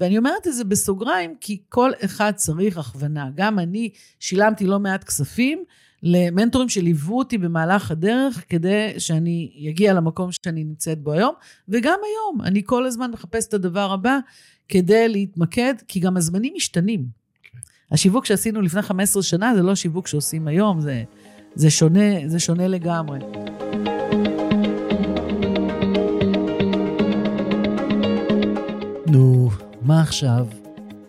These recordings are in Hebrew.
ואני אומרת את זה בסוגריים, כי כל אחד צריך הכוונה. גם אני שילמתי לא מעט כספים למנטורים שליוו אותי במהלך הדרך, כדי שאני אגיע למקום שאני נמצאת בו היום, וגם היום, אני כל הזמן מחפשת את הדבר הבא כדי להתמקד, כי גם הזמנים משתנים. Okay. השיווק שעשינו לפני 15 שנה זה לא שיווק שעושים היום, זה, זה, שונה, זה שונה לגמרי. עכשיו?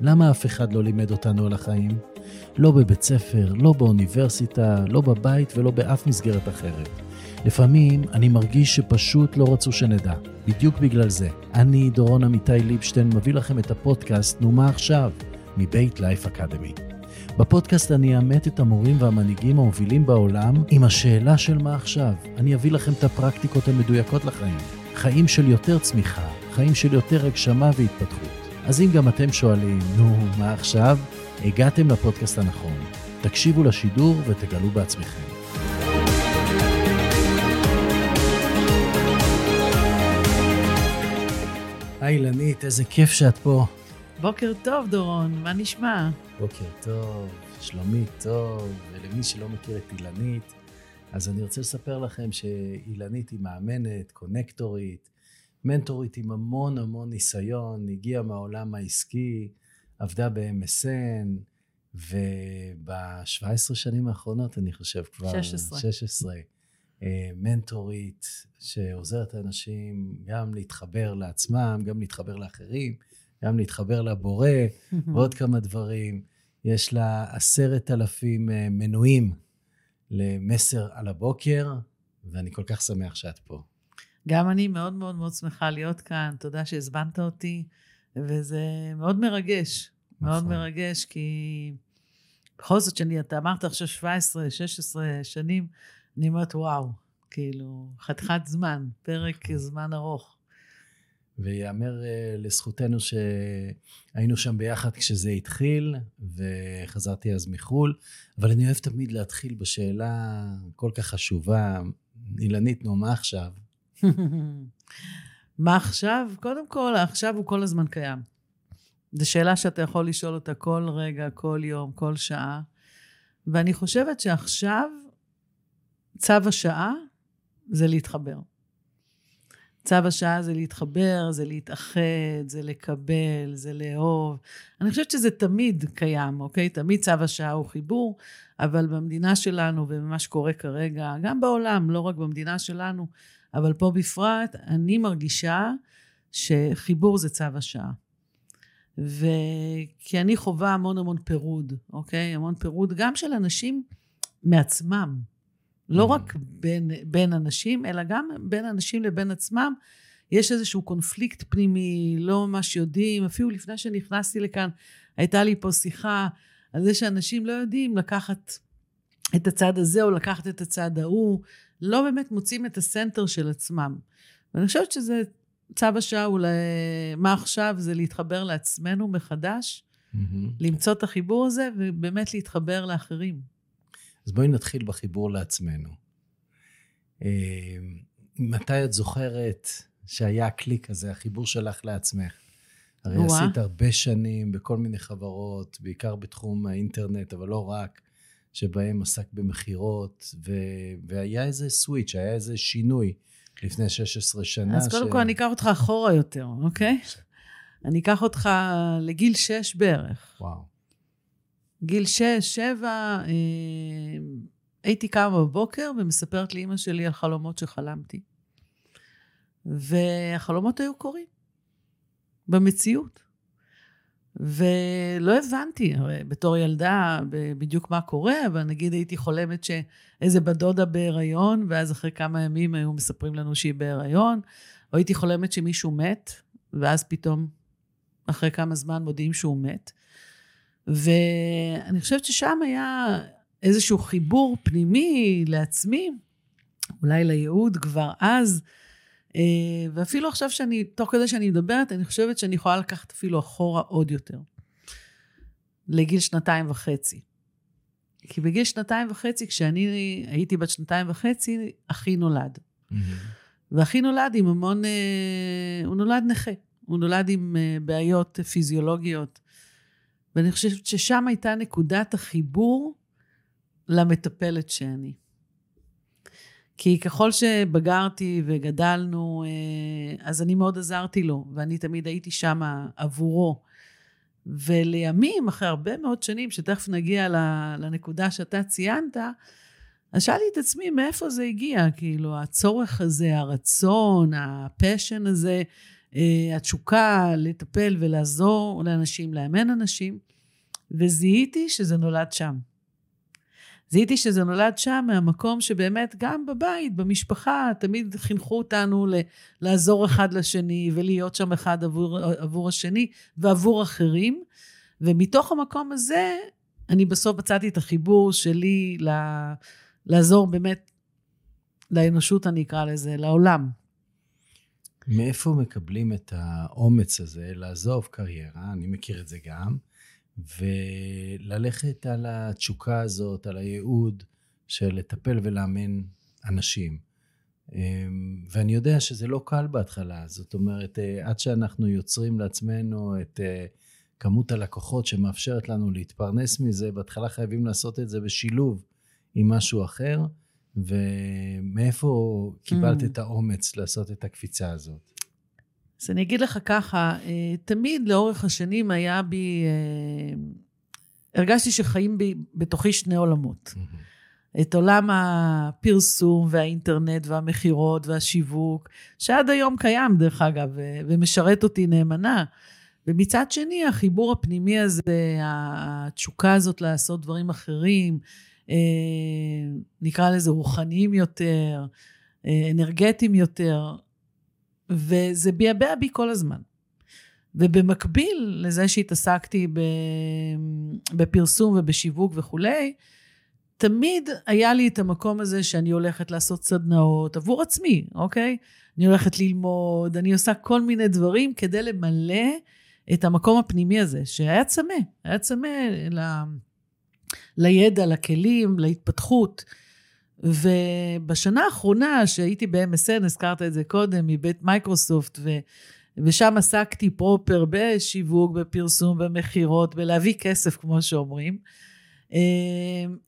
למה אף אחד לא לימד אותנו על החיים? לא בבית ספר, לא באוניברסיטה, לא בבית ולא באף מסגרת אחרת. לפעמים אני מרגיש שפשוט לא רצו שנדע. בדיוק בגלל זה. אני, דורון עמיתי ליבשטיין, מביא לכם את הפודקאסט "נו מה עכשיו?" מבית לייף אקדמי. בפודקאסט אני אאמת את המורים והמנהיגים המובילים בעולם עם השאלה של מה עכשיו. אני אביא לכם את הפרקטיקות המדויקות לחיים. חיים של יותר צמיחה, חיים של יותר הגשמה והתפתחות. אז אם גם אתם שואלים, נו, מה עכשיו? הגעתם לפודקאסט הנכון. תקשיבו לשידור ותגלו בעצמכם. היי אילנית, איזה כיף שאת פה. בוקר טוב, דורון, מה נשמע? בוקר טוב, שלומי טוב, ולמי שלא מכיר את אילנית, אז אני רוצה לספר לכם שאילנית היא מאמנת, קונקטורית, מנטורית עם המון המון ניסיון, הגיעה מהעולם העסקי, עבדה ב-MSN, וב-17 שנים האחרונות, אני חושב כבר... 16. 16. מנטורית שעוזרת לאנשים גם להתחבר לעצמם, גם להתחבר לאחרים, גם להתחבר לבורא, ועוד כמה דברים. יש לה עשרת אלפים אה, מנויים למסר על הבוקר, ואני כל כך שמח שאת פה. גם אני מאוד מאוד מאוד שמחה להיות כאן, תודה שהזמנת אותי, וזה מאוד מרגש. נכון. מאוד מרגש, כי בכל זאת שאני, אתה אמרת עכשיו 17, 16 שנים, אני אומרת, וואו, כאילו, חתיכת זמן, פרק נכון. זמן ארוך. ויאמר uh, לזכותנו שהיינו שם ביחד כשזה התחיל, וחזרתי אז מחו"ל, אבל אני אוהב תמיד להתחיל בשאלה כל כך חשובה, אילנית, נו, מה עכשיו? מה עכשיו? קודם כל, עכשיו הוא כל הזמן קיים. זו שאלה שאתה יכול לשאול אותה כל רגע, כל יום, כל שעה. ואני חושבת שעכשיו צו השעה זה להתחבר. צו השעה זה להתחבר, זה להתאחד, זה לקבל, זה לאהוב. אני חושבת שזה תמיד קיים, אוקיי? תמיד צו השעה הוא חיבור, אבל במדינה שלנו ובמה שקורה כרגע, גם בעולם, לא רק במדינה שלנו, אבל פה בפרט, אני מרגישה שחיבור זה צו השעה. וכי אני חווה המון המון פירוד, אוקיי? המון פירוד גם של אנשים מעצמם. לא mm. רק בין, בין אנשים, אלא גם בין אנשים לבין עצמם. יש איזשהו קונפליקט פנימי, לא ממש יודעים. אפילו לפני שנכנסתי לכאן, הייתה לי פה שיחה על זה שאנשים לא יודעים לקחת את הצד הזה או לקחת את הצד ההוא, לא באמת מוצאים את הסנטר של עצמם. ואני חושבת שזה צו השעה אולי, מה עכשיו זה להתחבר לעצמנו מחדש, mm-hmm. למצוא את החיבור הזה ובאמת להתחבר לאחרים. אז בואי נתחיל בחיבור לעצמנו. אה, מתי את זוכרת שהיה הקליק הזה, החיבור שלך לעצמך? הרי. עשית הרבה שנים בכל מיני חברות, בעיקר בתחום האינטרנט, אבל לא רק, שבהם עסק במכירות, ו... והיה איזה סוויץ', היה איזה שינוי. לפני 16 שנה. אז קודם ש... כל אני אקח אותך אחורה יותר, אוקיי? אני אקח אותך לגיל 6 בערך. וואו. גיל 6, 7, אה, הייתי קמה בבוקר ומספרת לאימא שלי על חלומות שחלמתי. והחלומות היו קורים, במציאות. ולא הבנתי, הרי בתור ילדה, בדיוק מה קורה, אבל נגיד הייתי חולמת שאיזה בת דודה בהיריון, ואז אחרי כמה ימים היו מספרים לנו שהיא בהיריון, או הייתי חולמת שמישהו מת, ואז פתאום, אחרי כמה זמן מודיעים שהוא מת. ואני חושבת ששם היה איזשהו חיבור פנימי לעצמי, אולי לייעוד כבר אז, ואפילו עכשיו שאני, תוך כדי שאני מדברת, אני חושבת שאני יכולה לקחת אפילו אחורה עוד יותר. לגיל שנתיים וחצי. כי בגיל שנתיים וחצי, כשאני הייתי בת שנתיים וחצי, אחי נולד. Mm-hmm. ואחי נולד עם המון, אה, הוא נולד נכה. הוא נולד עם אה, בעיות פיזיולוגיות. ואני חושבת ששם הייתה נקודת החיבור למטפלת שאני. כי ככל שבגרתי וגדלנו, אה, אז אני מאוד עזרתי לו, ואני תמיד הייתי שם עבורו. ולימים, אחרי הרבה מאוד שנים, שתכף נגיע לנקודה שאתה ציינת, אז שאלתי את עצמי, מאיפה זה הגיע? כאילו, הצורך הזה, הרצון, הפשן הזה, אה, התשוקה לטפל ולעזור לאנשים, לאמן אנשים, וזיהיתי שזה נולד שם. זיהיתי שזה נולד שם מהמקום שבאמת גם בבית, במשפחה, תמיד חינכו אותנו ל- לעזור אחד לשני ולהיות שם אחד עבור, עבור השני ועבור אחרים. ומתוך המקום הזה, אני בסוף מצאתי את החיבור שלי ל- לעזור באמת לאנושות, אני אקרא לזה, לעולם. מאיפה מקבלים את האומץ הזה לעזוב קריירה? אני מכיר את זה גם. וללכת על התשוקה הזאת, על הייעוד של לטפל ולאמן אנשים. אמ, ואני יודע שזה לא קל בהתחלה, זאת אומרת, אה, עד שאנחנו יוצרים לעצמנו את אה, כמות הלקוחות שמאפשרת לנו להתפרנס מזה, בהתחלה חייבים לעשות את זה בשילוב עם משהו אחר, ומאיפה קיבלת mm. את האומץ לעשות את הקפיצה הזאת? אז אני אגיד לך ככה, אה, תמיד לאורך השנים היה בי, אה, הרגשתי שחיים בי בתוכי שני עולמות. Mm-hmm. את עולם הפרסום והאינטרנט והמכירות והשיווק, שעד היום קיים דרך אגב, ומשרת אותי נאמנה. ומצד שני, החיבור הפנימי הזה, התשוקה הזאת לעשות דברים אחרים, אה, נקרא לזה רוחניים יותר, אנרגטיים יותר, וזה ביעבע בי כל הזמן. ובמקביל לזה שהתעסקתי בפרסום ובשיווק וכולי, תמיד היה לי את המקום הזה שאני הולכת לעשות סדנאות עבור עצמי, אוקיי? אני הולכת ללמוד, אני עושה כל מיני דברים כדי למלא את המקום הפנימי הזה, שהיה צמא, היה צמא ל... לידע, לכלים, להתפתחות. ובשנה האחרונה שהייתי ב-MSN, הזכרת את זה קודם, מבית מייקרוסופט, ו... ושם עסקתי proper בשיווק, בפרסום, במכירות, בלהביא כסף, כמו שאומרים. אה,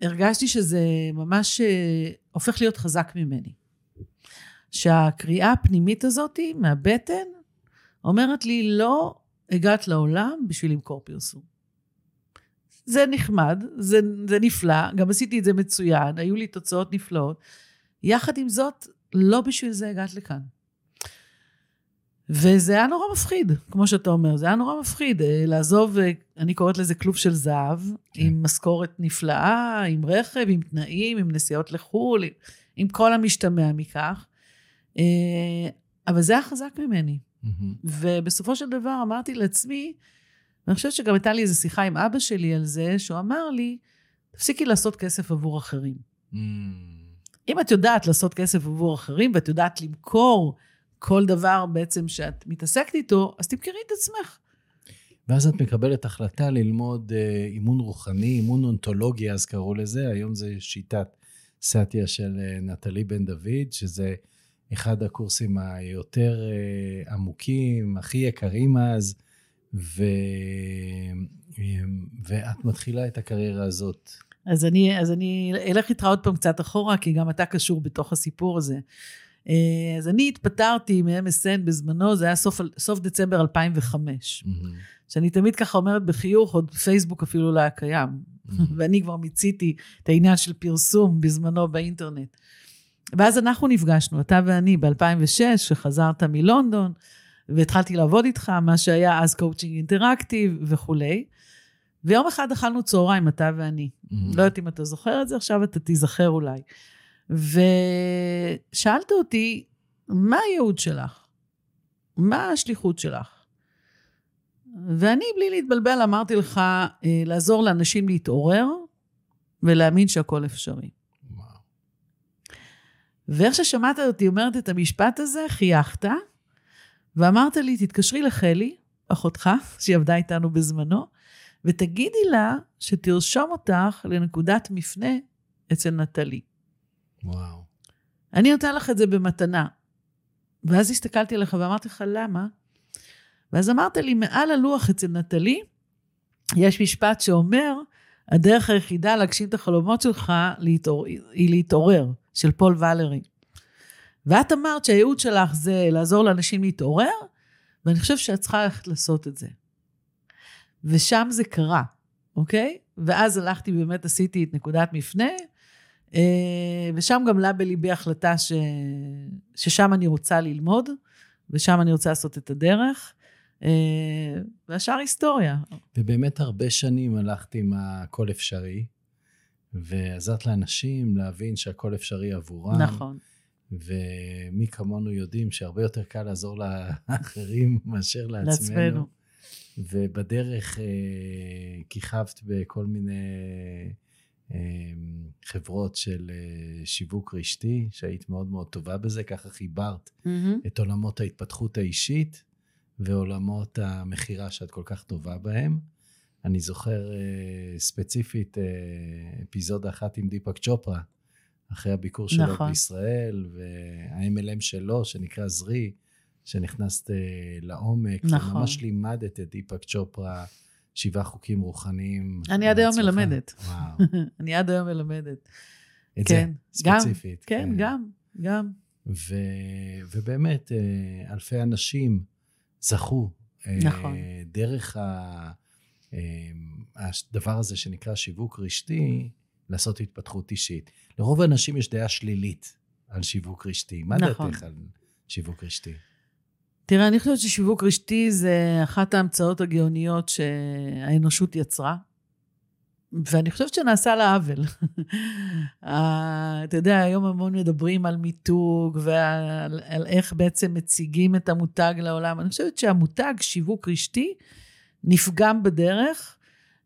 הרגשתי שזה ממש אה, הופך להיות חזק ממני. שהקריאה הפנימית הזאת מהבטן אומרת לי, לא הגעת לעולם בשביל למכור פרסום. זה נחמד, זה, זה נפלא, גם עשיתי את זה מצוין, היו לי תוצאות נפלאות. יחד עם זאת, לא בשביל זה הגעת לכאן. וזה היה נורא מפחיד, כמו שאתה אומר, זה היה נורא מפחיד. אה, לעזוב, אה, אני קוראת לזה כלוב של זהב, כן. עם משכורת נפלאה, עם רכב, עם תנאים, עם נסיעות לחו"ל, עם, עם כל המשתמע מכך. אה, אבל זה היה חזק ממני. Mm-hmm. ובסופו של דבר אמרתי לעצמי, ואני חושבת שגם הייתה לי איזו שיחה עם אבא שלי על זה, שהוא אמר לי, תפסיקי לעשות כסף עבור אחרים. Mm. אם את יודעת לעשות כסף עבור אחרים, ואת יודעת למכור כל דבר בעצם שאת מתעסקת איתו, אז תמכרי את עצמך. ואז את מקבלת החלטה ללמוד אה, אימון רוחני, אימון אונתולוגי, אז קראו לזה, היום זה שיטת סטיה של אה, נטלי בן דוד, שזה אחד הקורסים היותר אה, עמוקים, הכי יקרים אז. ו... ואת מתחילה את הקריירה הזאת. אז אני, אז אני אלך איתך עוד פעם קצת אחורה, כי גם אתה קשור בתוך הסיפור הזה. אה, אז אני התפטרתי מ-MSN בזמנו, זה היה סוף, סוף דצמבר 2005. Mm-hmm. שאני תמיד ככה אומרת בחיוך, עוד פייסבוק אפילו לא היה קיים. Mm-hmm. ואני כבר מיציתי את העניין של פרסום בזמנו באינטרנט. ואז אנחנו נפגשנו, אתה ואני, ב-2006, כשחזרת מלונדון. והתחלתי לעבוד איתך, מה שהיה אז coaching interactive וכולי. ויום אחד אכלנו צהריים, אתה ואני. Mm-hmm. לא יודעת אם אתה זוכר את זה, עכשיו אתה תיזכר אולי. ושאלת אותי, מה הייעוד שלך? מה השליחות שלך? ואני, בלי להתבלבל, אמרתי לך, אה, לעזור לאנשים להתעורר ולהאמין שהכל אפשרי. וואו. ואיך ששמעת אותי אומרת את המשפט הזה, חייכת, ואמרת לי, תתקשרי לחלי, אחותך, שהיא עבדה איתנו בזמנו, ותגידי לה שתרשום אותך לנקודת מפנה אצל נטלי. וואו. אני נותן לך את זה במתנה. ואז הסתכלתי עליך ואמרתי לך, למה? ואז אמרת לי, מעל הלוח אצל נטלי, יש משפט שאומר, הדרך היחידה להגשים את החלומות שלך להתעור... היא להתעורר, של פול ולרי. ואת אמרת שהייעוד שלך זה לעזור לאנשים להתעורר, ואני חושבת שאת צריכה ללכת לעשות את זה. ושם זה קרה, אוקיי? ואז הלכתי, באמת עשיתי את נקודת מפנה, אה, ושם גם עלה בליבי החלטה ש... ששם אני רוצה ללמוד, ושם אני רוצה לעשות את הדרך. אה, והשאר היסטוריה. ובאמת הרבה שנים הלכתי עם הכל אפשרי, ועזרת לאנשים להבין שהכל אפשרי עבורם. נכון. ומי כמונו יודעים שהרבה יותר קל לעזור לאחרים מאשר לעצמנו. לעצמנו. ובדרך אה, כיכבת בכל מיני אה, חברות של אה, שיווק רשתי, שהיית מאוד מאוד טובה בזה, ככה חיברת mm-hmm. את עולמות ההתפתחות האישית ועולמות המכירה שאת כל כך טובה בהם. אני זוכר uh, ספציפית uh, אפיזודה אחת עם דיפק צ'ופרה, אחרי הביקור שלו נכון. בישראל, וה-MLM שלו, שנקרא זרי, שנכנסת uh, לעומק, נכון. וממש לימדת את דיפק צ'ופרה שבעה חוקים רוחניים. אני עד היום מלמדת. וואו. אני עד היום מלמדת. את כן, זה, ספציפית. גם, כן, כן, גם, גם. ו, ובאמת, אלפי אנשים זכו. נכון. דרך ה... הדבר הזה שנקרא שיווק רשתי, לעשות התפתחות אישית. לרוב האנשים יש דעה שלילית על שיווק רשתי. מה נכון. דעתך על שיווק רשתי? תראה, אני חושבת ששיווק רשתי זה אחת ההמצאות הגאוניות שהאנושות יצרה, ואני חושבת שנעשה לה עוול. אתה יודע, היום המון מדברים על מיתוג ועל איך בעצם מציגים את המותג לעולם. אני חושבת שהמותג שיווק רשתי נפגם בדרך,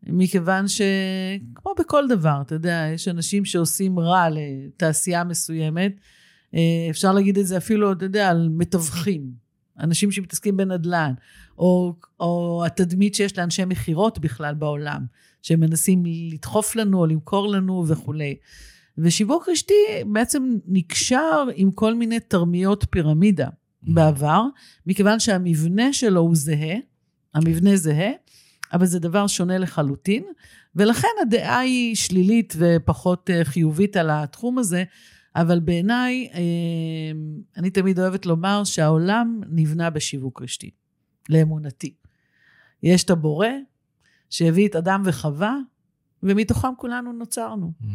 מכיוון שכמו בכל דבר, אתה יודע, יש אנשים שעושים רע לתעשייה מסוימת. אה, אפשר להגיד את זה אפילו, אתה יודע, על מתווכים. אנשים שמתעסקים בנדל"ן, או, או התדמית שיש לאנשי מכירות בכלל בעולם, שמנסים לדחוף לנו או למכור לנו וכולי. ושיווק רשתי בעצם נקשר עם כל מיני תרמיות פירמידה. בעבר, מכיוון שהמבנה שלו הוא זהה, המבנה זהה, אבל זה דבר שונה לחלוטין, ולכן הדעה היא שלילית ופחות אה, חיובית על התחום הזה, אבל בעיניי, אה, אני תמיד אוהבת לומר שהעולם נבנה בשיווק רשתי, לאמונתי. יש את הבורא, שהביא את אדם וחווה, ומתוכם כולנו נוצרנו. Mm-hmm.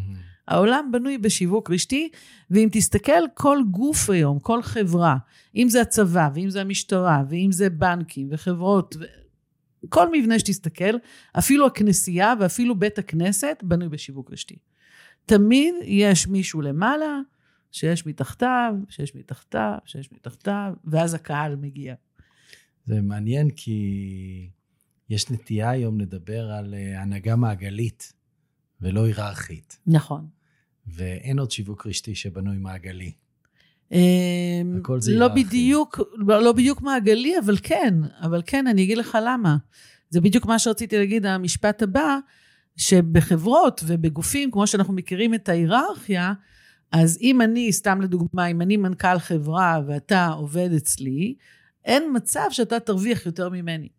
העולם בנוי בשיווק רשתי, ואם תסתכל, כל גוף היום, כל חברה, אם זה הצבא, ואם זה המשטרה, ואם זה בנקים וחברות, כל מבנה שתסתכל, אפילו הכנסייה ואפילו בית הכנסת, בנוי בשיווק רשתי. תמיד יש מישהו למעלה, שיש מתחתיו, שיש מתחתיו, שיש מתחתיו, ואז הקהל מגיע. זה מעניין כי יש נטייה היום לדבר על אה, הנהגה מעגלית ולא היררכית. נכון. ואין עוד שיווק רשתי שבנוי מעגלי. אמ, הכל זה לא בדיוק, לא בדיוק מעגלי, אבל כן, אבל כן, אני אגיד לך למה. זה בדיוק מה שרציתי להגיד, המשפט הבא, שבחברות ובגופים, כמו שאנחנו מכירים את ההיררכיה, אז אם אני, סתם לדוגמה, אם אני מנכ"ל חברה ואתה עובד אצלי, אין מצב שאתה תרוויח יותר ממני.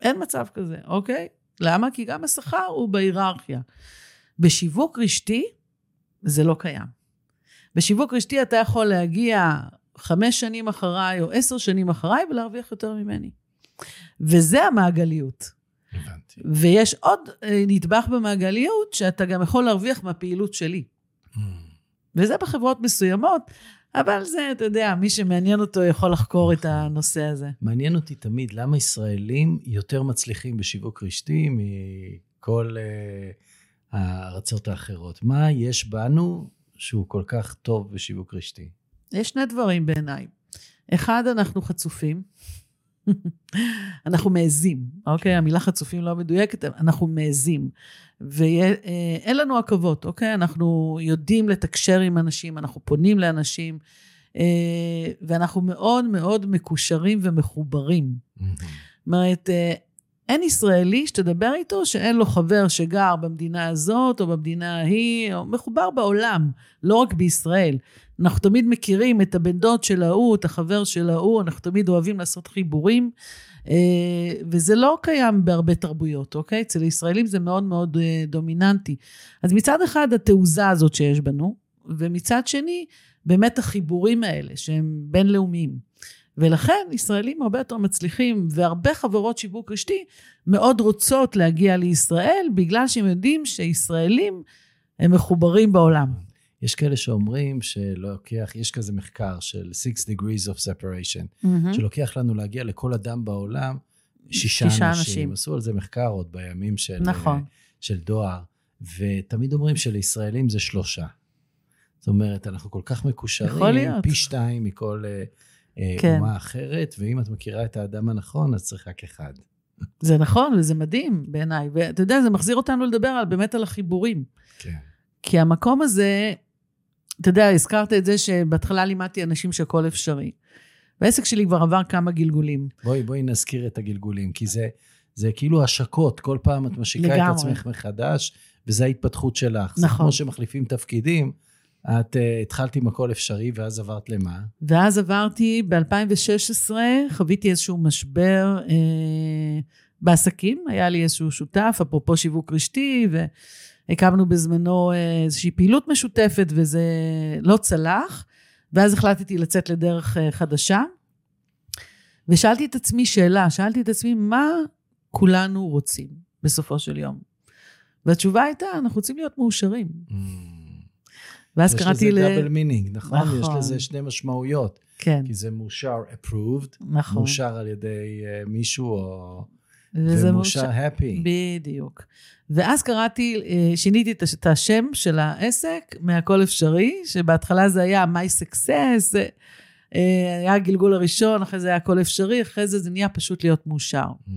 אין מצב כזה, אוקיי? למה? כי גם השכר הוא בהיררכיה. בשיווק רשתי זה לא קיים. בשיווק רשתי אתה יכול להגיע חמש שנים אחריי או עשר שנים אחריי ולהרוויח יותר ממני. וזה המעגליות. הבנתי. ויש עוד אה, נדבך במעגליות, שאתה גם יכול להרוויח מהפעילות שלי. Mm. וזה בחברות מסוימות, אבל זה, אתה יודע, מי שמעניין אותו יכול לחקור את הנושא הזה. מעניין אותי תמיד למה ישראלים יותר מצליחים בשיווק רשתי מכל uh, הארצות האחרות. מה יש בנו שהוא כל כך טוב בשיווק רשתי? יש שני דברים בעיניי. אחד, אנחנו חצופים. אנחנו מעזים, אוקיי? המילה חצופים לא מדויקת, אנחנו מעזים. ואין לנו עכבות, אוקיי? אנחנו יודעים לתקשר עם אנשים, אנחנו פונים לאנשים, אה, ואנחנו מאוד מאוד מקושרים ומחוברים. זאת אומרת, אה, אין ישראלי שתדבר איתו שאין לו חבר שגר במדינה הזאת או במדינה ההיא, או מחובר בעולם, לא רק בישראל. אנחנו תמיד מכירים את הבן דוד של ההוא, את החבר של ההוא, אנחנו תמיד אוהבים לעשות חיבורים, אה, וזה לא קיים בהרבה תרבויות, אוקיי? אצל ישראלים זה מאוד מאוד אה, דומיננטי. אז מצד אחד התעוזה הזאת שיש בנו, ומצד שני, באמת החיבורים האלה שהם בינלאומיים. ולכן ישראלים הרבה יותר מצליחים, והרבה חברות שיווק רשתי מאוד רוצות להגיע לישראל, בגלל שהם יודעים שישראלים הם מחוברים בעולם. יש כאלה שאומרים שלוקח, יש כזה מחקר של Six Degrees of Separation, mm-hmm. שלוקח לנו להגיע לכל אדם בעולם, שישה, שישה אנשים. אנשים. עשו על זה מחקר עוד בימים של, נכון. של דואר, ותמיד אומרים שלישראלים זה שלושה. זאת אומרת, אנחנו כל כך מקושרים, פי שתיים מכל uh, כן. אומה אחרת, ואם את מכירה את האדם הנכון, אז צריך רק אחד. זה נכון, וזה מדהים בעיניי. ואתה יודע, זה מחזיר אותנו לדבר על, באמת על החיבורים. כן. כי המקום הזה, אתה יודע, הזכרת את זה שבהתחלה לימדתי אנשים שהכל אפשרי. והעסק שלי כבר עבר כמה גלגולים. בואי, בואי נזכיר את הגלגולים, כי זה, זה כאילו השקות, כל פעם את משיקה לגמרי. את עצמך מחדש, וזו ההתפתחות שלך. נכון. זה כמו שמחליפים תפקידים. את uh, התחלת עם הכל אפשרי, ואז עברת למה? ואז עברתי, ב-2016, חוויתי איזשהו משבר אה, בעסקים. היה לי איזשהו שותף, אפרופו שיווק רשתי, והקמנו בזמנו אה, איזושהי פעילות משותפת, וזה לא צלח. ואז החלטתי לצאת לדרך אה, חדשה. ושאלתי את עצמי שאלה, שאלתי את עצמי, מה כולנו רוצים בסופו של יום? והתשובה הייתה, אנחנו רוצים להיות מאושרים. Mm. ואז קראתי ל... יש לזה double meaning, נכון? נכון? יש לזה שני משמעויות. כן. כי זה מאושר approved, נכון. מאושר על ידי uh, מישהו, או... וזה מאושר happy. בדיוק. ואז קראתי, אה, שיניתי את השם של העסק מהכל אפשרי, שבהתחלה זה היה my success, אה, היה הגלגול הראשון, אחרי זה היה הכל אפשרי, אחרי זה זה נהיה פשוט להיות מאושר. Mm.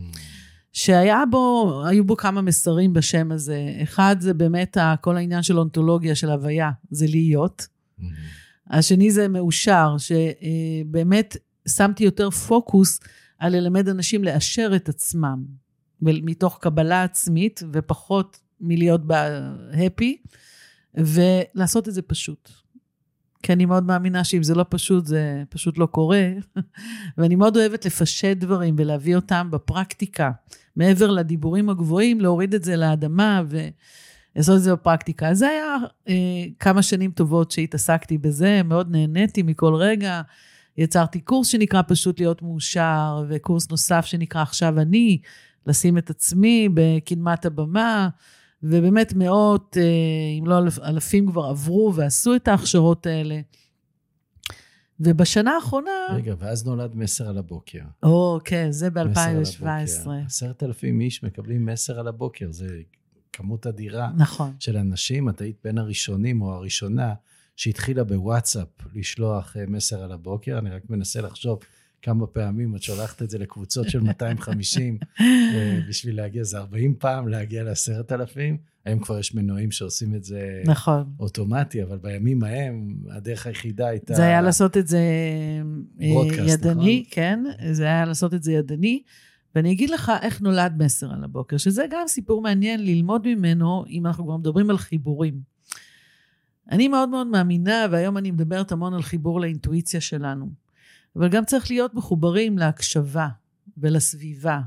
שהיה בו, היו בו כמה מסרים בשם הזה. אחד זה באמת כל העניין של אונתולוגיה, של הוויה, זה להיות. Mm-hmm. השני זה מאושר, שבאמת שמתי יותר פוקוס על ללמד אנשים לאשר את עצמם, מתוך קבלה עצמית, ופחות מלהיות בהפי, ולעשות את זה פשוט. כי אני מאוד מאמינה שאם זה לא פשוט, זה פשוט לא קורה. ואני מאוד אוהבת לפשט דברים ולהביא אותם בפרקטיקה. מעבר לדיבורים הגבוהים, להוריד את זה לאדמה ולעשות את זה בפרקטיקה. אז זה היה אה, כמה שנים טובות שהתעסקתי בזה, מאוד נהניתי מכל רגע. יצרתי קורס שנקרא פשוט להיות מאושר, וקורס נוסף שנקרא עכשיו אני, לשים את עצמי בקדמת הבמה. ובאמת מאות, אה, אם לא אלפים כבר עברו ועשו את ההכשרות האלה. ובשנה האחרונה... רגע, ואז נולד מסר על הבוקר. או, כן, זה ב-2017. עשרת אלפים איש מקבלים מסר על הבוקר, זה כמות אדירה. נכון. של אנשים, את היית בין הראשונים או הראשונה שהתחילה בוואטסאפ לשלוח אה, מסר על הבוקר, אני רק מנסה לחשוב כמה פעמים את שולחת את זה לקבוצות של 250 אה, בשביל להגיע, זה 40 פעם להגיע לעשרת אלפים. היום כבר יש מנועים שעושים את זה נכון. אוטומטי, אבל בימים ההם הדרך היחידה הייתה... זה היה לעשות את זה אה, ידני, נכון? כן, זה היה לעשות את זה ידני. ואני אגיד לך איך נולד מסר על הבוקר, שזה גם סיפור מעניין ללמוד ממנו, אם אנחנו כבר מדברים על חיבורים. אני מאוד מאוד מאמינה, והיום אני מדברת המון על חיבור לאינטואיציה שלנו. אבל גם צריך להיות מחוברים להקשבה ולסביבה.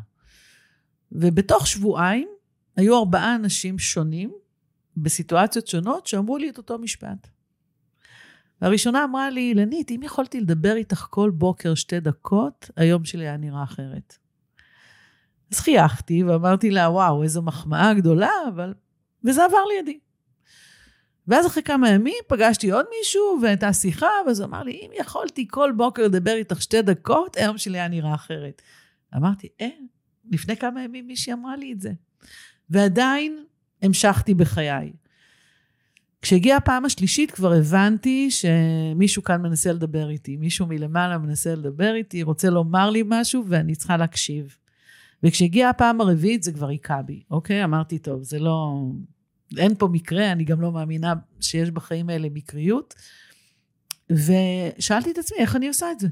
ובתוך שבועיים היו ארבעה אנשים שונים בסיטואציות שונות שאמרו לי את אותו משפט. הראשונה אמרה לי, אילנית, אם יכולתי לדבר איתך כל בוקר שתי דקות, היום שלי היה נראה אחרת. אז חייכתי ואמרתי לה, וואו, איזו מחמאה גדולה, אבל... וזה עבר לידי. ואז אחרי כמה ימים פגשתי עוד מישהו, והייתה שיחה, ואז הוא אמר לי, אם יכולתי כל בוקר לדבר איתך שתי דקות, היום שלי היה נראה אחרת. אמרתי, אה, לפני כמה ימים מישהי אמרה לי את זה. ועדיין המשכתי בחיי. כשהגיעה הפעם השלישית כבר הבנתי שמישהו כאן מנסה לדבר איתי, מישהו מלמעלה מנסה לדבר איתי, רוצה לומר לי משהו ואני צריכה להקשיב. וכשהגיעה הפעם הרביעית זה כבר היכה בי, אוקיי? אמרתי, טוב, זה לא, אין פה מקרה, אני גם לא מאמינה שיש בחיים האלה מקריות. ושאלתי את עצמי, איך אני עושה את זה?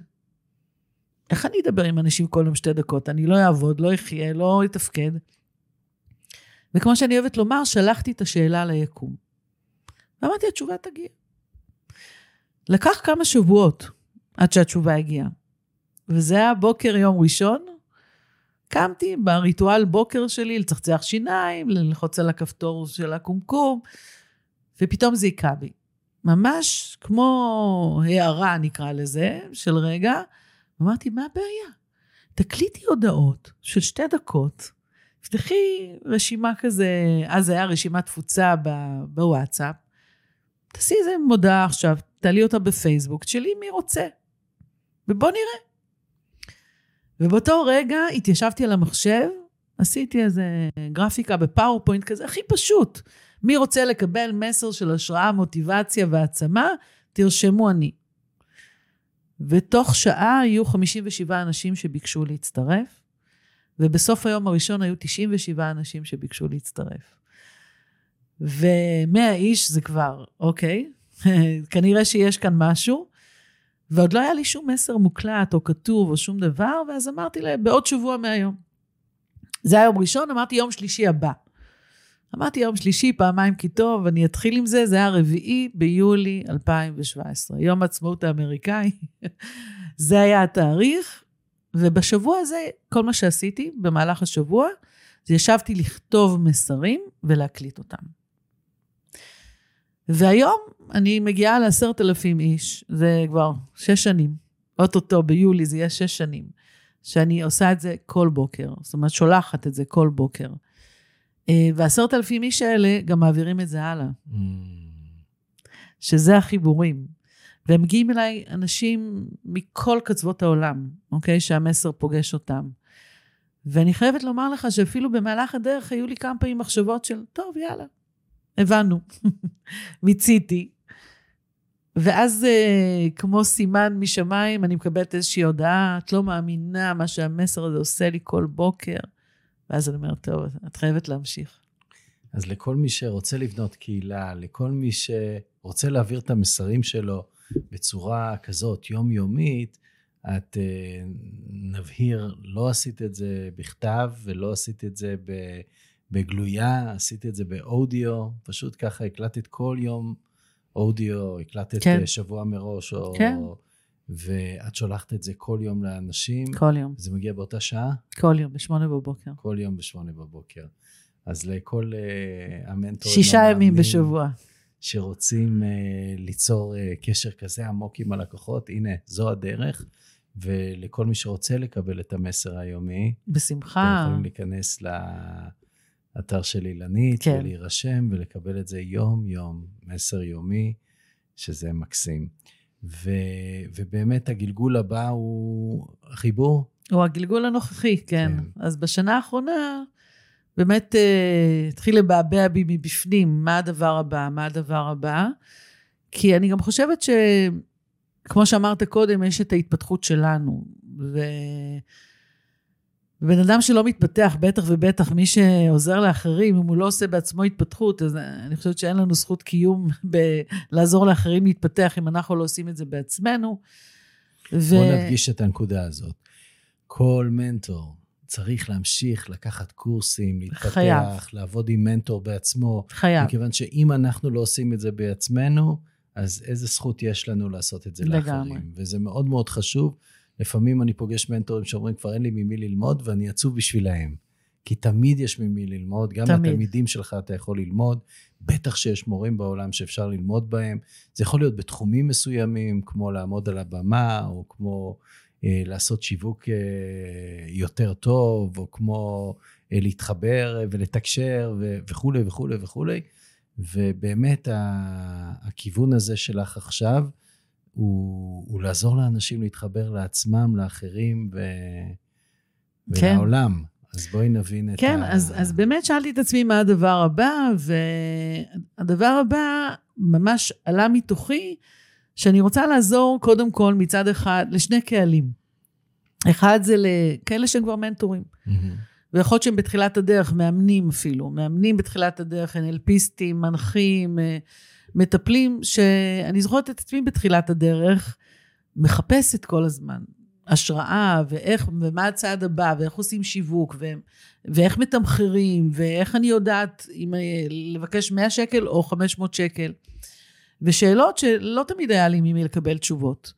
איך אני אדבר עם אנשים כל יום שתי דקות? אני לא אעבוד, לא אחיה, לא אתפקד. וכמו שאני אוהבת לומר, שלחתי את השאלה ליקום. ואמרתי, התשובה תגיע. לקח כמה שבועות עד שהתשובה הגיעה. וזה היה בוקר יום ראשון, קמתי בריטואל בוקר שלי לצחצח שיניים, ללחוץ על הכפתור של הקומקום, ופתאום זה היכה בי. ממש כמו הערה, נקרא לזה, של רגע. אמרתי, מה הבעיה? תקליטי הודעות של שתי דקות, תפתחי רשימה כזה, אז היה רשימת תפוצה בוואטסאפ, תעשי איזה מודעה עכשיו, תעלי אותה בפייסבוק, תשאלי מי רוצה, ובוא נראה. ובאותו רגע התיישבתי על המחשב, עשיתי איזה גרפיקה בפאורפוינט כזה, הכי פשוט. מי רוצה לקבל מסר של השראה, מוטיבציה והעצמה, תרשמו אני. ותוך שעה היו 57 אנשים שביקשו להצטרף, ובסוף היום הראשון היו 97 אנשים שביקשו להצטרף. ו-100 איש זה כבר, אוקיי, כנראה שיש כאן משהו, ועוד לא היה לי שום מסר מוקלט או כתוב או שום דבר, ואז אמרתי להם, בעוד שבוע מהיום. זה היה יום ראשון, אמרתי יום שלישי הבא. אמרתי יום שלישי, פעמיים כי טוב, אני אתחיל עם זה, זה היה רביעי ביולי 2017, יום העצמאות האמריקאי. זה היה התאריך, ובשבוע הזה, כל מה שעשיתי במהלך השבוע, זה ישבתי לכתוב מסרים ולהקליט אותם. והיום אני מגיעה לעשרת אלפים איש, זה כבר שש שנים, אוטוטו ביולי זה יהיה שש שנים, שאני עושה את זה כל בוקר, זאת אומרת שולחת את זה כל בוקר. אה, ועשרת אלפים איש האלה גם מעבירים את זה הלאה. שזה החיבורים. והם מגיעים אליי אנשים מכל קצוות העולם, אוקיי? שהמסר פוגש אותם. ואני חייבת לומר לך שאפילו במהלך הדרך היו לי כמה פעמים מחשבות של, טוב, יאללה, הבנו, מיציתי. ואז אה, כמו סימן משמיים, אני מקבלת איזושהי הודעה, את לא מאמינה מה שהמסר הזה עושה לי כל בוקר. ואז אני אומרת, טוב, את חייבת להמשיך. אז לכל מי שרוצה לבנות קהילה, לכל מי שרוצה להעביר את המסרים שלו בצורה כזאת יומיומית, את uh, נבהיר, לא עשית את זה בכתב ולא עשית את זה בגלויה, עשית את זה באודיו, פשוט ככה הקלטת כל יום אודיו, הקלטת כן. שבוע מראש, או... כן. ואת שולחת את זה כל יום לאנשים. כל יום. זה מגיע באותה שעה? כל יום, בשמונה בבוקר. כל יום בשמונה בבוקר. אז לכל uh, המנטורים שישה ימים בשבוע. שרוצים uh, ליצור uh, קשר כזה עמוק עם הלקוחות, הנה, זו הדרך. ולכל מי שרוצה לקבל את המסר היומי, בשמחה. אתם יכולים להיכנס לאתר של אילנית, כן. ולהירשם ולקבל את זה יום-יום, מסר יומי, שזה מקסים. ו, ובאמת הגלגול הבא הוא החיבור. הוא הגלגול הנוכחי, כן. כן. אז בשנה האחרונה, באמת uh, התחיל לבעבע בי מבפנים, מה הדבר הבא, מה הדבר הבא. כי אני גם חושבת שכמו שאמרת קודם, יש את ההתפתחות שלנו. ו... בן אדם שלא מתפתח, בטח ובטח מי שעוזר לאחרים, אם הוא לא עושה בעצמו התפתחות, אז אני חושבת שאין לנו זכות קיום בלעזור לאחרים להתפתח אם אנחנו לא עושים את זה בעצמנו. ו... בוא נדגיש את הנקודה הזאת. כל מנטור צריך להמשיך לקחת קורסים, להתפתח, חייב. לעבוד עם מנטור בעצמו. חייב. מכיוון שאם אנחנו לא עושים את זה בעצמנו, אז איזה זכות יש לנו לעשות את זה לגמרי. לאחרים. וזה מאוד מאוד חשוב. לפעמים אני פוגש מנטורים שאומרים, כבר אין לי ממי ללמוד, ואני עצוב בשבילהם. כי תמיד יש ממי ללמוד, גם תמיד. מהתלמידים שלך אתה יכול ללמוד, בטח שיש מורים בעולם שאפשר ללמוד בהם. זה יכול להיות בתחומים מסוימים, כמו לעמוד על הבמה, או כמו אה, לעשות שיווק אה, יותר טוב, או כמו אה, להתחבר ולתקשר ו- וכולי וכולי וכולי. ובאמת הכיוון הזה שלך עכשיו, הוא, הוא לעזור לאנשים להתחבר לעצמם, לאחרים ו... כן. ולעולם. אז בואי נבין את כן, ה... כן, אז, אז באמת שאלתי את עצמי מה הדבר הבא, והדבר הבא ממש עלה מתוכי, שאני רוצה לעזור קודם כל מצד אחד לשני קהלים. אחד זה לכאלה שהם כבר מנטורים. Mm-hmm. ויכול להיות שהם בתחילת הדרך, מאמנים אפילו, מאמנים בתחילת הדרך, NLPיסטים, מנחים, אה, מטפלים שאני זוכרת את עצמי בתחילת הדרך, מחפשת כל הזמן. השראה, ואיך, ומה הצעד הבא, ואיך עושים שיווק, ו, ואיך מתמחרים, ואיך אני יודעת אם אה, לבקש 100 שקל או 500 שקל. ושאלות שלא תמיד היה לי ממי לקבל תשובות.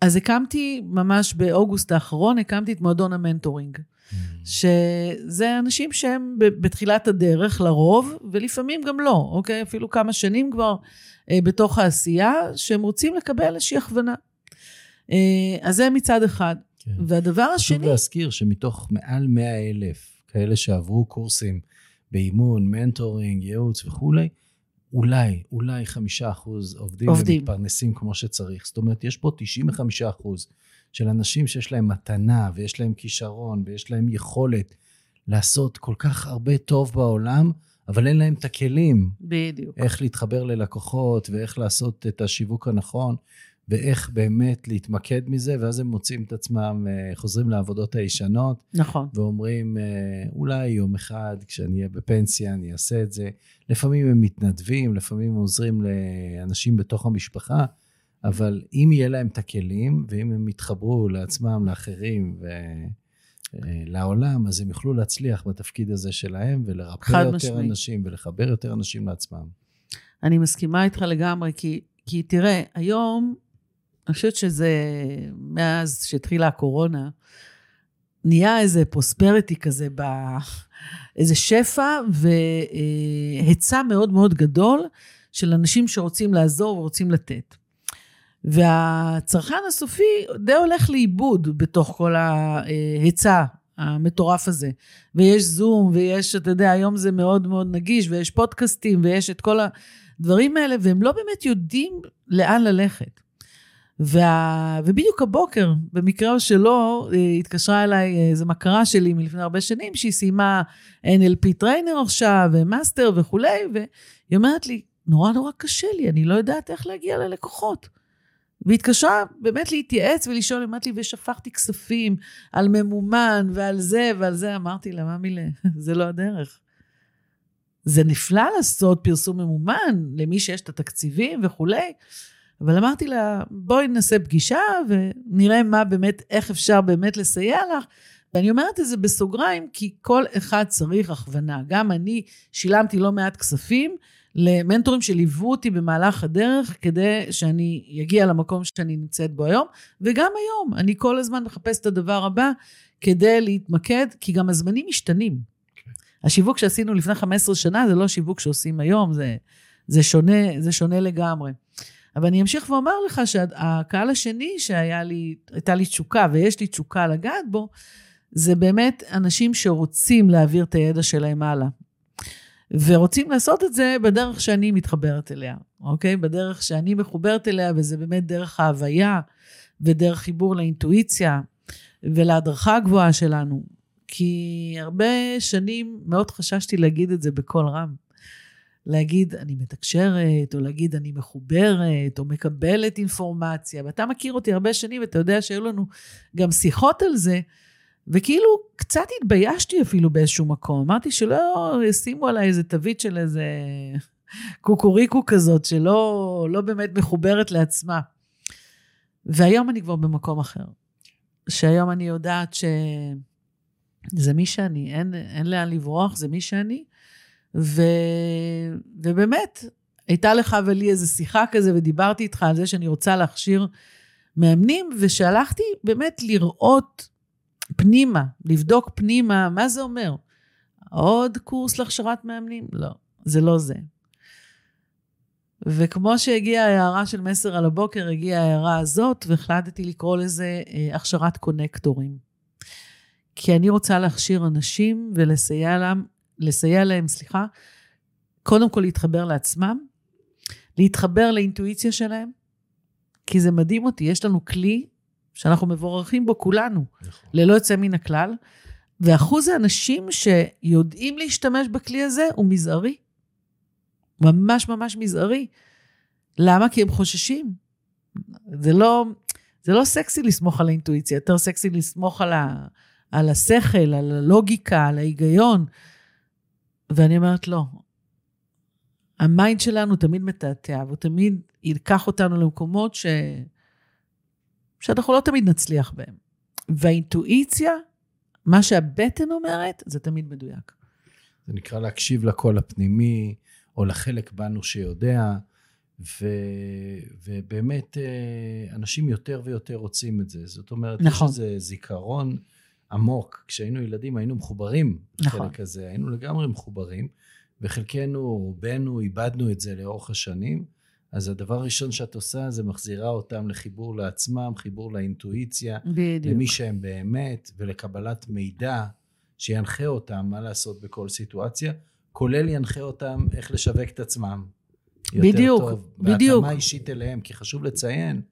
אז הקמתי, ממש באוגוסט האחרון, הקמתי את מועדון המנטורינג. Mm. שזה אנשים שהם בתחילת הדרך לרוב, ולפעמים גם לא, אוקיי? אפילו כמה שנים כבר אה, בתוך העשייה, שהם רוצים לקבל איזושהי הכוונה. אה, אז זה מצד אחד. כן. והדבר השני... חשוב להזכיר שמתוך מעל 100 אלף כאלה שעברו קורסים באימון, מנטורינג, ייעוץ וכולי, אולי, אולי חמישה אחוז עובדים, עובדים ומתפרנסים כמו שצריך. זאת אומרת, יש פה 95 אחוז של אנשים שיש להם מתנה ויש להם כישרון ויש להם יכולת לעשות כל כך הרבה טוב בעולם, אבל אין להם את הכלים. בדיוק. איך להתחבר ללקוחות ואיך לעשות את השיווק הנכון. ואיך באמת להתמקד מזה, ואז הם מוצאים את עצמם, אה, חוזרים לעבודות הישנות. נכון. ואומרים, אה, אולי יום אחד, כשאני אהיה בפנסיה, אני אעשה את זה. לפעמים הם מתנדבים, לפעמים הם עוזרים לאנשים בתוך המשפחה, אבל אם יהיה להם את הכלים, ואם הם יתחברו לעצמם, לאחרים, ו... אה, אז הם יוכלו להצליח בתפקיד הזה שלהם, ולרפא יותר משמעי. אנשים, ולחבר יותר אנשים לעצמם. אני מסכימה איתך לגמרי, כי, כי תראה, היום אני חושבת שזה, מאז שהתחילה הקורונה, נהיה איזה פרוספריטי כזה, ב... איזה שפע והיצע מאוד מאוד גדול של אנשים שרוצים לעזור ורוצים לתת. והצרכן הסופי די הולך לאיבוד בתוך כל ההיצע המטורף הזה. ויש זום, ויש, אתה יודע, היום זה מאוד מאוד נגיש, ויש פודקאסטים, ויש את כל הדברים האלה, והם לא באמת יודעים לאן ללכת. וה... ובדיוק הבוקר, במקרה או שלא, אה, התקשרה אליי איזו מכרה שלי מלפני הרבה שנים, שהיא סיימה NLP trainer עכשיו, ו master וכולי, והיא אומרת לי, נורא נורא קשה לי, אני לא יודעת איך להגיע ללקוחות. והיא התקשרה באמת להתייעץ ולשאול, אמרת לי, ושפכתי כספים על ממומן ועל זה ועל זה. אמרתי לה, מה מילה, זה לא הדרך. זה נפלא לעשות פרסום ממומן למי שיש את התקציבים וכולי, אבל אמרתי לה, בואי נעשה פגישה ונראה מה באמת, איך אפשר באמת לסייע לך. ואני אומרת את זה בסוגריים, כי כל אחד צריך הכוונה. גם אני שילמתי לא מעט כספים למנטורים שליוו אותי במהלך הדרך, כדי שאני אגיע למקום שאני נמצאת בו היום, וגם היום, אני כל הזמן מחפשת את הדבר הבא כדי להתמקד, כי גם הזמנים משתנים. Okay. כן. השיווק שעשינו לפני 15 שנה זה לא שיווק שעושים היום, זה, זה, שונה, זה שונה לגמרי. אבל אני אמשיך ואומר לך שהקהל השני שהיה לי, הייתה לי תשוקה ויש לי תשוקה לגעת בו, זה באמת אנשים שרוצים להעביר את הידע שלהם הלאה. ורוצים לעשות את זה בדרך שאני מתחברת אליה, אוקיי? בדרך שאני מחוברת אליה, וזה באמת דרך ההוויה ודרך חיבור לאינטואיציה ולהדרכה הגבוהה שלנו. כי הרבה שנים מאוד חששתי להגיד את זה בקול רם. להגיד אני מתקשרת, או להגיד אני מחוברת, או מקבלת אינפורמציה. ואתה מכיר אותי הרבה שנים, ואתה יודע שהיו לנו גם שיחות על זה, וכאילו קצת התביישתי אפילו באיזשהו מקום. אמרתי שלא ישימו עליי איזה תווית של איזה קוקוריקו כזאת, שלא לא באמת מחוברת לעצמה. והיום אני כבר במקום אחר. שהיום אני יודעת שזה מי שאני, אין, אין לאן לברוח, זה מי שאני. ו... ובאמת, הייתה לך ולי איזו שיחה כזה, ודיברתי איתך על זה שאני רוצה להכשיר מאמנים, ושהלכתי באמת לראות פנימה, לבדוק פנימה, מה זה אומר? עוד קורס להכשרת מאמנים? לא, זה לא זה. וכמו שהגיעה ההערה של מסר על הבוקר, הגיעה ההערה הזאת, והחלטתי לקרוא לזה אה, הכשרת קונקטורים. כי אני רוצה להכשיר אנשים ולסייע להם לסייע להם, סליחה, קודם כל להתחבר לעצמם, להתחבר לאינטואיציה שלהם, כי זה מדהים אותי, יש לנו כלי שאנחנו מבורכים בו כולנו, נכון. ללא יוצא מן הכלל, ואחוז האנשים שיודעים להשתמש בכלי הזה הוא מזערי. ממש ממש מזערי. למה? כי הם חוששים. זה לא, זה לא סקסי לסמוך על האינטואיציה, יותר סקסי לסמוך על, ה, על השכל, על הלוגיקה, על ההיגיון. ואני אומרת, לא. ה mind שלנו תמיד מתעתע, והוא תמיד ייקח אותנו למקומות ש... שאנחנו לא תמיד נצליח בהם. והאינטואיציה, מה שהבטן אומרת, זה תמיד מדויק. זה נקרא להקשיב לקול הפנימי, או לחלק בנו שיודע, ו, ובאמת אה, אנשים יותר ויותר רוצים את זה. זאת אומרת, נכון. יש איזה זיכרון עמוק. כשהיינו ילדים היינו מחוברים נכון. לחלק הזה, היינו לגמרי מחוברים, וחלקנו, רובנו, איבדנו את זה לאורך השנים. אז הדבר הראשון שאת עושה זה מחזירה אותם לחיבור לעצמם, חיבור לאינטואיציה, בדיוק. למי שהם באמת, ולקבלת מידע שינחה אותם מה לעשות בכל סיטואציה, כולל ינחה אותם איך לשווק את עצמם. יותר בדיוק, טוב, בדיוק. בהתאמה אישית אליהם, כי חשוב לציין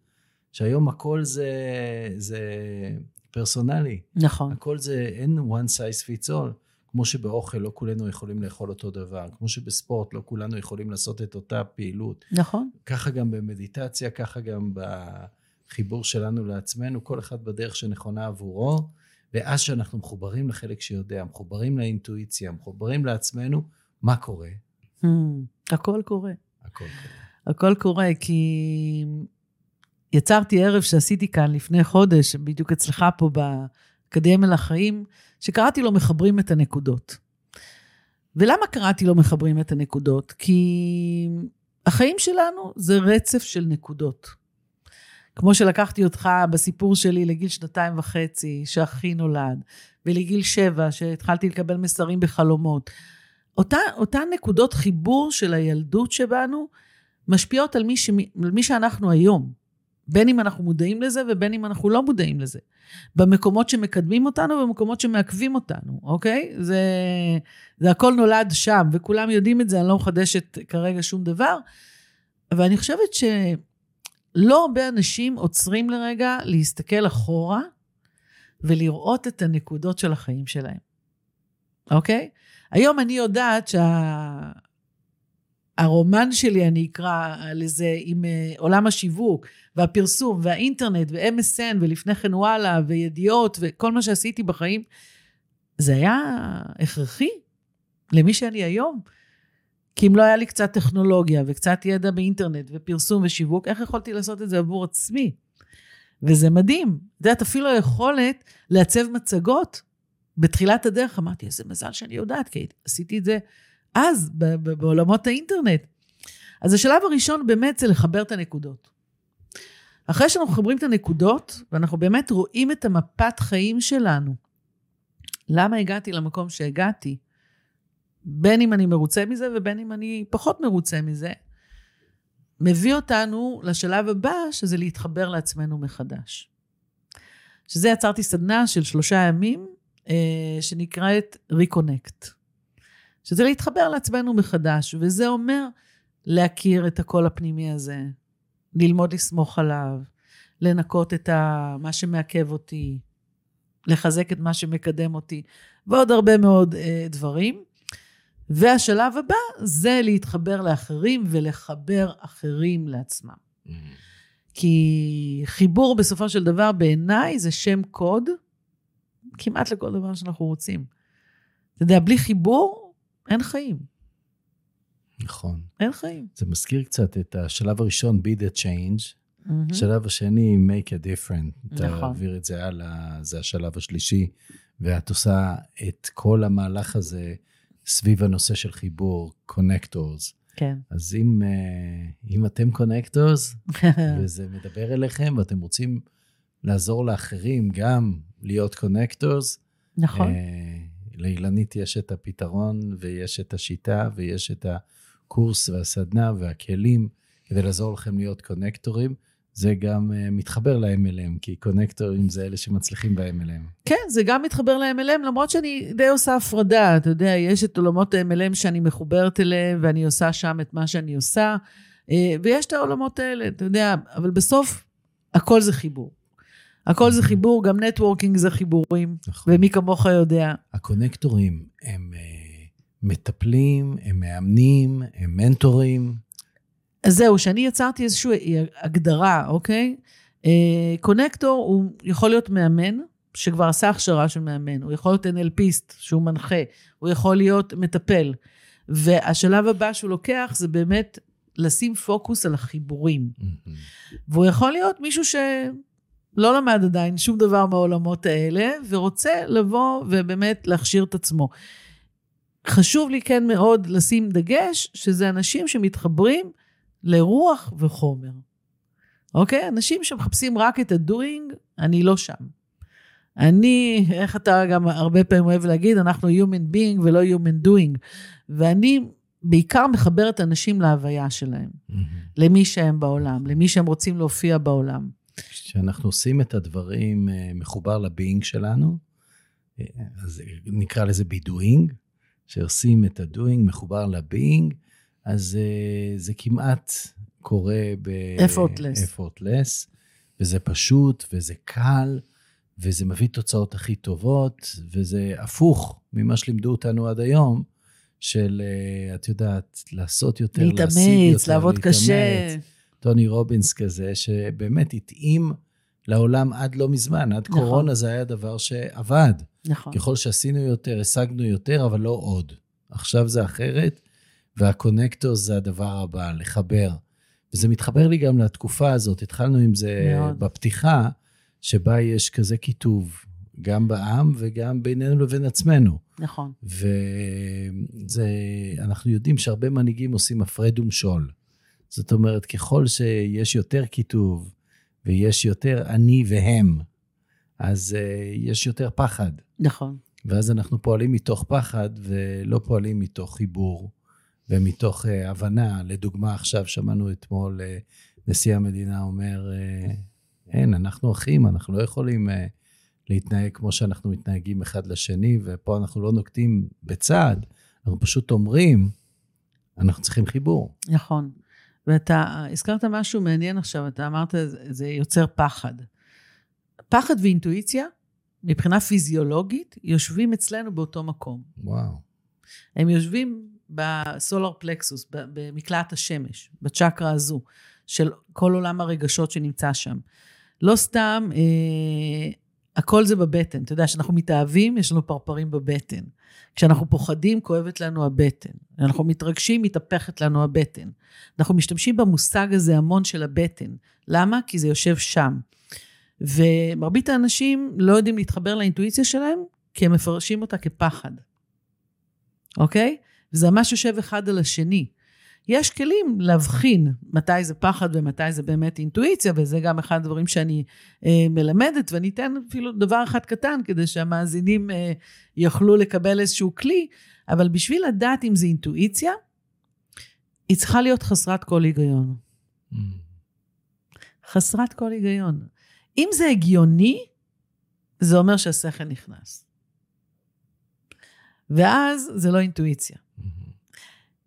שהיום הכל זה, זה פרסונלי. נכון. הכל זה, אין one size fits all. כמו שבאוכל לא כולנו יכולים לאכול אותו דבר, כמו שבספורט לא כולנו יכולים לעשות את אותה פעילות. נכון. ככה גם במדיטציה, ככה גם בחיבור שלנו לעצמנו, כל אחד בדרך שנכונה עבורו, ואז שאנחנו מחוברים לחלק שיודע, מחוברים לאינטואיציה, מחוברים לעצמנו, מה קורה? Hmm, הכל קורה. הכל קורה. הכל קורה, כי יצרתי ערב שעשיתי כאן לפני חודש, בדיוק אצלך פה באקדמיה לחיים, שקראתי לו מחברים את הנקודות. ולמה קראתי לו מחברים את הנקודות? כי החיים שלנו זה רצף של נקודות. כמו שלקחתי אותך בסיפור שלי לגיל שנתיים וחצי, שאחי נולד, ולגיל שבע, שהתחלתי לקבל מסרים בחלומות. אותה, אותן נקודות חיבור של הילדות שבנו משפיעות על מי, ש, על מי שאנחנו היום. בין אם אנחנו מודעים לזה ובין אם אנחנו לא מודעים לזה. במקומות שמקדמים אותנו ובמקומות שמעכבים אותנו, אוקיי? זה, זה הכל נולד שם, וכולם יודעים את זה, אני לא מחדשת כרגע שום דבר. אבל אני חושבת שלא הרבה אנשים עוצרים לרגע להסתכל אחורה ולראות את הנקודות של החיים שלהם, אוקיי? היום אני יודעת שה... הרומן שלי, אני אקרא לזה, עם אה, עולם השיווק והפרסום והאינטרנט ו-MSN ולפני כן וואלה וידיעות וכל מה שעשיתי בחיים, זה היה הכרחי למי שאני היום. כי אם לא היה לי קצת טכנולוגיה וקצת ידע באינטרנט ופרסום ושיווק, איך יכולתי לעשות את זה עבור עצמי? וזה מדהים. את יודעת, אפילו היכולת לעצב מצגות, בתחילת הדרך אמרתי, איזה מזל שאני יודעת, כי עשיתי את זה אז, בעולמות האינטרנט. אז השלב הראשון באמת זה לחבר את הנקודות. אחרי שאנחנו מחברים את הנקודות, ואנחנו באמת רואים את המפת חיים שלנו, למה הגעתי למקום שהגעתי, בין אם אני מרוצה מזה ובין אם אני פחות מרוצה מזה, מביא אותנו לשלב הבא, שזה להתחבר לעצמנו מחדש. שזה יצרתי סדנה של שלושה ימים, אה, שנקראת ריקונקט. שזה להתחבר לעצמנו מחדש, וזה אומר להכיר את הקול הפנימי הזה, ללמוד לסמוך עליו, לנקות את ה, מה שמעכב אותי, לחזק את מה שמקדם אותי, ועוד הרבה מאוד אה, דברים. והשלב הבא זה להתחבר לאחרים ולחבר אחרים לעצמם. Mm-hmm. כי חיבור בסופו של דבר בעיניי זה שם קוד כמעט לכל דבר שאנחנו רוצים. אתה יודע, בלי חיבור אין חיים. נכון. אין חיים. זה מזכיר קצת את השלב הראשון, be the change. Mm-hmm. השלב השני, make a different. נכון. תעביר את זה הלאה, זה השלב השלישי. ואת עושה את כל המהלך הזה סביב הנושא של חיבור, connectors. כן. אז אם, אה, אם אתם connectors, וזה מדבר אליכם, ואתם רוצים לעזור לאחרים גם להיות connectors, נכון. אה, לאילנית יש את הפתרון ויש את השיטה ויש את הקורס והסדנה והכלים כדי לעזור לכם להיות קונקטורים. זה גם uh, מתחבר ל-MLM, כי קונקטורים זה אלה שמצליחים ב-MLM. כן, זה גם מתחבר ל-MLM, למרות שאני די עושה הפרדה. אתה יודע, יש את עולמות ה-MLM שאני מחוברת אליהם, ואני עושה שם את מה שאני עושה, uh, ויש את העולמות האלה, אתה יודע, אבל בסוף, הכל זה חיבור. הכל זה חיבור, גם networking זה חיבורים, נכון. ומי כמוך יודע. הקונקטורים הם uh, מטפלים, הם מאמנים, הם מנטורים. אז זהו, שאני יצרתי איזושהי הגדרה, אוקיי? Uh, קונקטור הוא יכול להיות מאמן, שכבר עשה הכשרה של מאמן, הוא יכול להיות NLPיסט שהוא מנחה, הוא יכול להיות מטפל. והשלב הבא שהוא לוקח זה באמת לשים פוקוס על החיבורים. Mm-hmm. והוא יכול להיות מישהו ש... לא למד עדיין שום דבר מהעולמות האלה, ורוצה לבוא ובאמת להכשיר את עצמו. חשוב לי כן מאוד לשים דגש, שזה אנשים שמתחברים לרוח וחומר. אוקיי? אנשים שמחפשים רק את הדוינג, אני לא שם. אני, איך אתה גם הרבה פעמים אוהב להגיד, אנחנו human being ולא human doing. ואני בעיקר מחברת אנשים להוויה שלהם, mm-hmm. למי שהם בעולם, למי שהם רוצים להופיע בעולם. כשאנחנו עושים את הדברים אה, מחובר לביינג שלנו, אה, אז נקרא לזה בידואינג, שעושים את הדוינג מחובר לביינג, אז אה, זה כמעט קורה ב-effortless, וזה פשוט, וזה קל, וזה מביא תוצאות הכי טובות, וזה הפוך ממה שלימדו אותנו עד היום, של, את יודעת, לעשות יותר, להתאמץ, יותר, לעבוד להתאמץ. קשה. טוני רובינס כזה, שבאמת התאים לעולם עד לא מזמן. עד נכון. קורונה זה היה דבר שעבד. נכון. ככל שעשינו יותר, השגנו יותר, אבל לא עוד. עכשיו זה אחרת, והקונקטור זה הדבר הבא, לחבר. וזה מתחבר לי גם לתקופה הזאת, התחלנו עם זה מאוד. בפתיחה, שבה יש כזה קיטוב, גם בעם וגם בינינו לבין עצמנו. נכון. ואנחנו יודעים שהרבה מנהיגים עושים הפרד ומשול. זאת אומרת, ככל שיש יותר קיטוב ויש יותר אני והם, אז uh, יש יותר פחד. נכון. ואז אנחנו פועלים מתוך פחד ולא פועלים מתוך חיבור ומתוך uh, הבנה. לדוגמה, עכשיו שמענו אתמול uh, נשיא המדינה אומר, uh, אין, אנחנו אחים, אנחנו לא יכולים uh, להתנהג כמו שאנחנו מתנהגים אחד לשני, ופה אנחנו לא נוקטים בצעד, אנחנו פשוט אומרים, אנחנו צריכים חיבור. נכון. ואתה הזכרת משהו מעניין עכשיו, אתה אמרת, זה יוצר פחד. פחד ואינטואיציה, מבחינה פיזיולוגית, יושבים אצלנו באותו מקום. וואו. הם יושבים בסולר פלקסוס, במקלעת השמש, בצ'קרה הזו, של כל עולם הרגשות שנמצא שם. לא סתם, אה, הכל זה בבטן. אתה יודע, כשאנחנו מתאהבים, יש לנו פרפרים בבטן. כשאנחנו פוחדים, כואבת לנו הבטן. כשאנחנו מתרגשים, מתהפכת לנו הבטן. אנחנו משתמשים במושג הזה המון של הבטן. למה? כי זה יושב שם. ומרבית האנשים לא יודעים להתחבר לאינטואיציה שלהם, כי הם מפרשים אותה כפחד. אוקיי? וזה ממש יושב אחד על השני. יש כלים להבחין מתי זה פחד ומתי זה באמת אינטואיציה, וזה גם אחד הדברים שאני אה, מלמדת, ואני אתן אפילו דבר אחד קטן כדי שהמאזינים אה, יוכלו לקבל איזשהו כלי, אבל בשביל לדעת אם זה אינטואיציה, היא צריכה להיות חסרת כל היגיון. Mm. חסרת כל היגיון. אם זה הגיוני, זה אומר שהשכל נכנס. ואז זה לא אינטואיציה.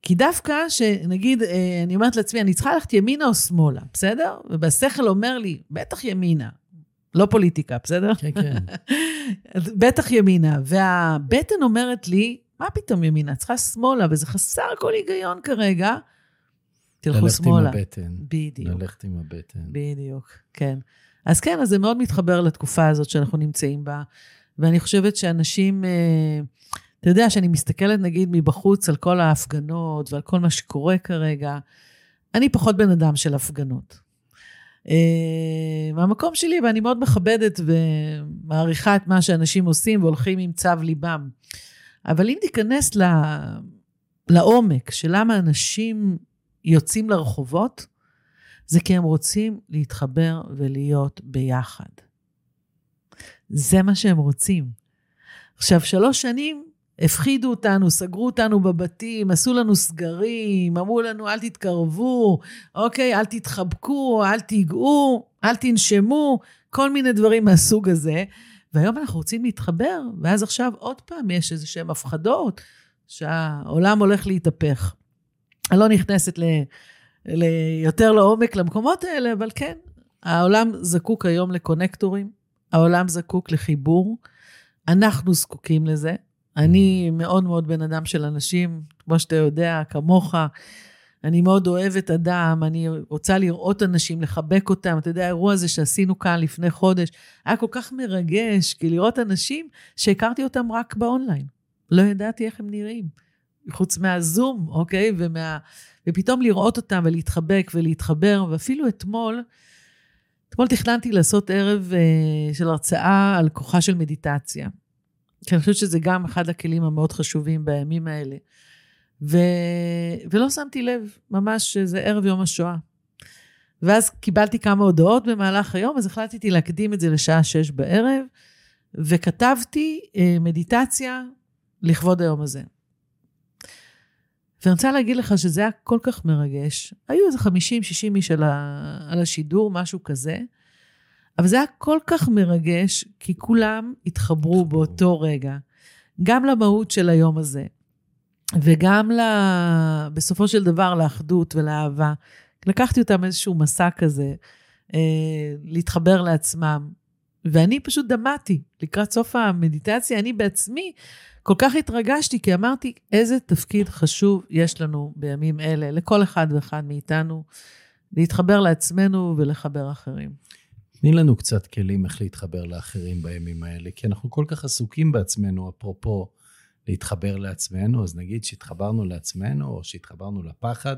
כי דווקא שנגיד, אה, אני אומרת לעצמי, אני צריכה ללכת ימינה או שמאלה, בסדר? ובשכל אומר לי, בטח ימינה. לא פוליטיקה, בסדר? כן, כן. בטח ימינה. והבטן אומרת לי, מה פתאום ימינה? צריכה שמאלה, וזה חסר כל היגיון כרגע. תלכו שמאלה. ללכת עם הבטן. בדיוק. ללכת עם הבטן. בדיוק, כן. אז כן, אז זה מאוד מתחבר לתקופה הזאת שאנחנו נמצאים בה. ואני חושבת שאנשים... אה, אתה יודע, שאני מסתכלת נגיד מבחוץ על כל ההפגנות ועל כל מה שקורה כרגע, אני פחות בן אדם של הפגנות. Uh, מהמקום שלי, ואני מאוד מכבדת ומעריכה את מה שאנשים עושים והולכים עם צו ליבם. אבל אם תיכנס ל... לעומק של למה אנשים יוצאים לרחובות, זה כי הם רוצים להתחבר ולהיות ביחד. זה מה שהם רוצים. עכשיו, שלוש שנים הפחידו אותנו, סגרו אותנו בבתים, עשו לנו סגרים, אמרו לנו אל תתקרבו, אוקיי, אל תתחבקו, אל תיגעו, אל תנשמו, כל מיני דברים מהסוג הזה. והיום אנחנו רוצים להתחבר, ואז עכשיו עוד פעם יש איזה שהן הפחדות, שהעולם הולך להתהפך. אני לא נכנסת ל, ל, יותר לעומק למקומות האלה, אבל כן, העולם זקוק היום לקונקטורים, העולם זקוק לחיבור, אנחנו זקוקים לזה. אני מאוד מאוד בן אדם של אנשים, כמו שאתה יודע, כמוך. אני מאוד אוהבת אדם, אני רוצה לראות אנשים, לחבק אותם. אתה יודע, האירוע הזה שעשינו כאן לפני חודש, היה כל כך מרגש, כי לראות אנשים שהכרתי אותם רק באונליין. לא ידעתי איך הם נראים. חוץ מהזום, אוקיי? ומה... ופתאום לראות אותם ולהתחבק ולהתחבר, ואפילו אתמול, אתמול תכננתי לעשות ערב uh, של הרצאה על כוחה של מדיטציה. כי אני חושבת שזה גם אחד הכלים המאוד חשובים בימים האלה. ו... ולא שמתי לב, ממש זה ערב יום השואה. ואז קיבלתי כמה הודעות במהלך היום, אז החלטתי להקדים את זה לשעה שש בערב, וכתבתי אה, מדיטציה לכבוד היום הזה. ואני רוצה להגיד לך שזה היה כל כך מרגש. היו איזה 50-60 איש על, ה... על השידור, משהו כזה, אבל זה היה כל כך מרגש, כי כולם התחברו באותו רגע, גם למהות של היום הזה, וגם ל... בסופו של דבר לאחדות ולאהבה. לקחתי אותם איזשהו מסע כזה, אה, להתחבר לעצמם. ואני פשוט דמעתי לקראת סוף המדיטציה, אני בעצמי כל כך התרגשתי, כי אמרתי, איזה תפקיד חשוב יש לנו בימים אלה, לכל אחד ואחד מאיתנו, להתחבר לעצמנו ולחבר אחרים. תני לנו קצת כלים איך להתחבר לאחרים בימים האלה, כי אנחנו כל כך עסוקים בעצמנו, אפרופו להתחבר לעצמנו, אז נגיד שהתחברנו לעצמנו, או שהתחברנו לפחד,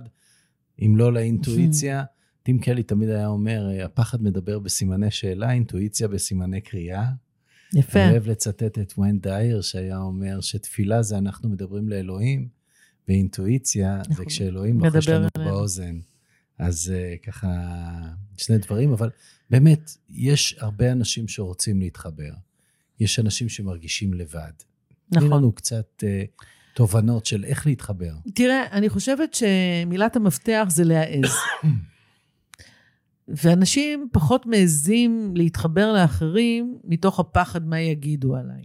אם לא לאינטואיציה. טים קלי תמיד היה אומר, הפחד מדבר בסימני שאלה, אינטואיציה בסימני קריאה. יפה. אני אוהב לצטט את ווין דייר, שהיה אומר שתפילה זה אנחנו מדברים לאלוהים, ואינטואיציה זה כשאלוהים לוחש לנו באוזן. אז uh, ככה, שני דברים, אבל באמת, יש הרבה אנשים שרוצים להתחבר. יש אנשים שמרגישים לבד. נכון. תני לנו קצת uh, תובנות של איך להתחבר. תראה, אני חושבת שמילת המפתח זה להעז. ואנשים פחות מעזים להתחבר לאחרים מתוך הפחד מה יגידו עליי.